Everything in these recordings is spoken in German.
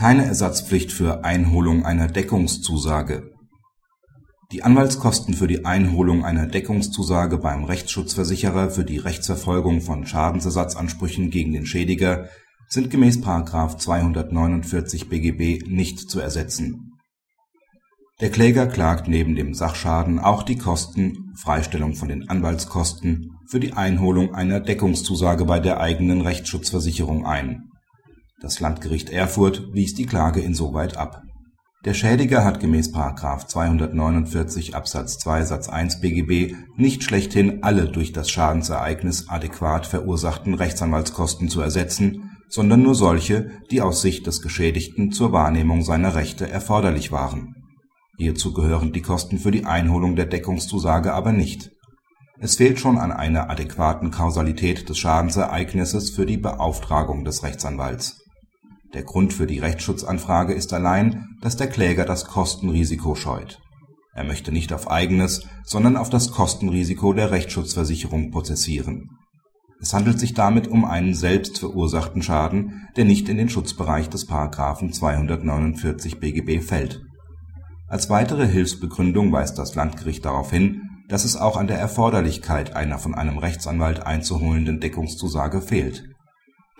Keine Ersatzpflicht für Einholung einer Deckungszusage Die Anwaltskosten für die Einholung einer Deckungszusage beim Rechtsschutzversicherer für die Rechtsverfolgung von Schadensersatzansprüchen gegen den Schädiger sind gemäß § 249 BGB nicht zu ersetzen. Der Kläger klagt neben dem Sachschaden auch die Kosten (Freistellung von den Anwaltskosten) für die Einholung einer Deckungszusage bei der eigenen Rechtsschutzversicherung ein. Das Landgericht Erfurt wies die Klage insoweit ab. Der Schädiger hat gemäß § 249 Absatz 2 Satz 1 BGB nicht schlechthin alle durch das Schadensereignis adäquat verursachten Rechtsanwaltskosten zu ersetzen, sondern nur solche, die aus Sicht des Geschädigten zur Wahrnehmung seiner Rechte erforderlich waren. Hierzu gehören die Kosten für die Einholung der Deckungszusage aber nicht es fehlt schon an einer adäquaten Kausalität des Schadensereignisses für die Beauftragung des Rechtsanwalts. Der Grund für die Rechtsschutzanfrage ist allein, dass der Kläger das Kostenrisiko scheut. Er möchte nicht auf eigenes, sondern auf das Kostenrisiko der Rechtsschutzversicherung prozessieren. Es handelt sich damit um einen selbst verursachten Schaden, der nicht in den Schutzbereich des § 249 BGB fällt. Als weitere Hilfsbegründung weist das Landgericht darauf hin dass es auch an der Erforderlichkeit einer von einem Rechtsanwalt einzuholenden Deckungszusage fehlt.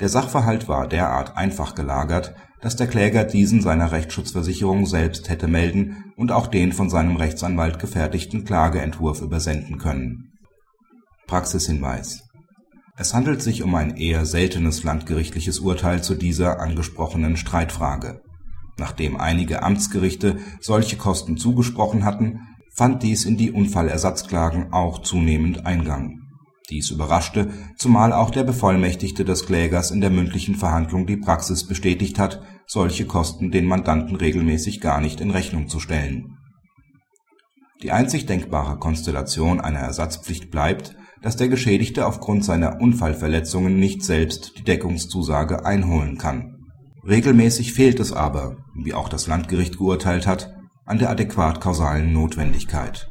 Der Sachverhalt war derart einfach gelagert, dass der Kläger diesen seiner Rechtsschutzversicherung selbst hätte melden und auch den von seinem Rechtsanwalt gefertigten Klageentwurf übersenden können. Praxishinweis Es handelt sich um ein eher seltenes landgerichtliches Urteil zu dieser angesprochenen Streitfrage. Nachdem einige Amtsgerichte solche Kosten zugesprochen hatten fand dies in die Unfallersatzklagen auch zunehmend Eingang. Dies überraschte, zumal auch der Bevollmächtigte des Klägers in der mündlichen Verhandlung die Praxis bestätigt hat, solche Kosten den Mandanten regelmäßig gar nicht in Rechnung zu stellen. Die einzig denkbare Konstellation einer Ersatzpflicht bleibt, dass der Geschädigte aufgrund seiner Unfallverletzungen nicht selbst die Deckungszusage einholen kann. Regelmäßig fehlt es aber, wie auch das Landgericht geurteilt hat an der adäquat-kausalen Notwendigkeit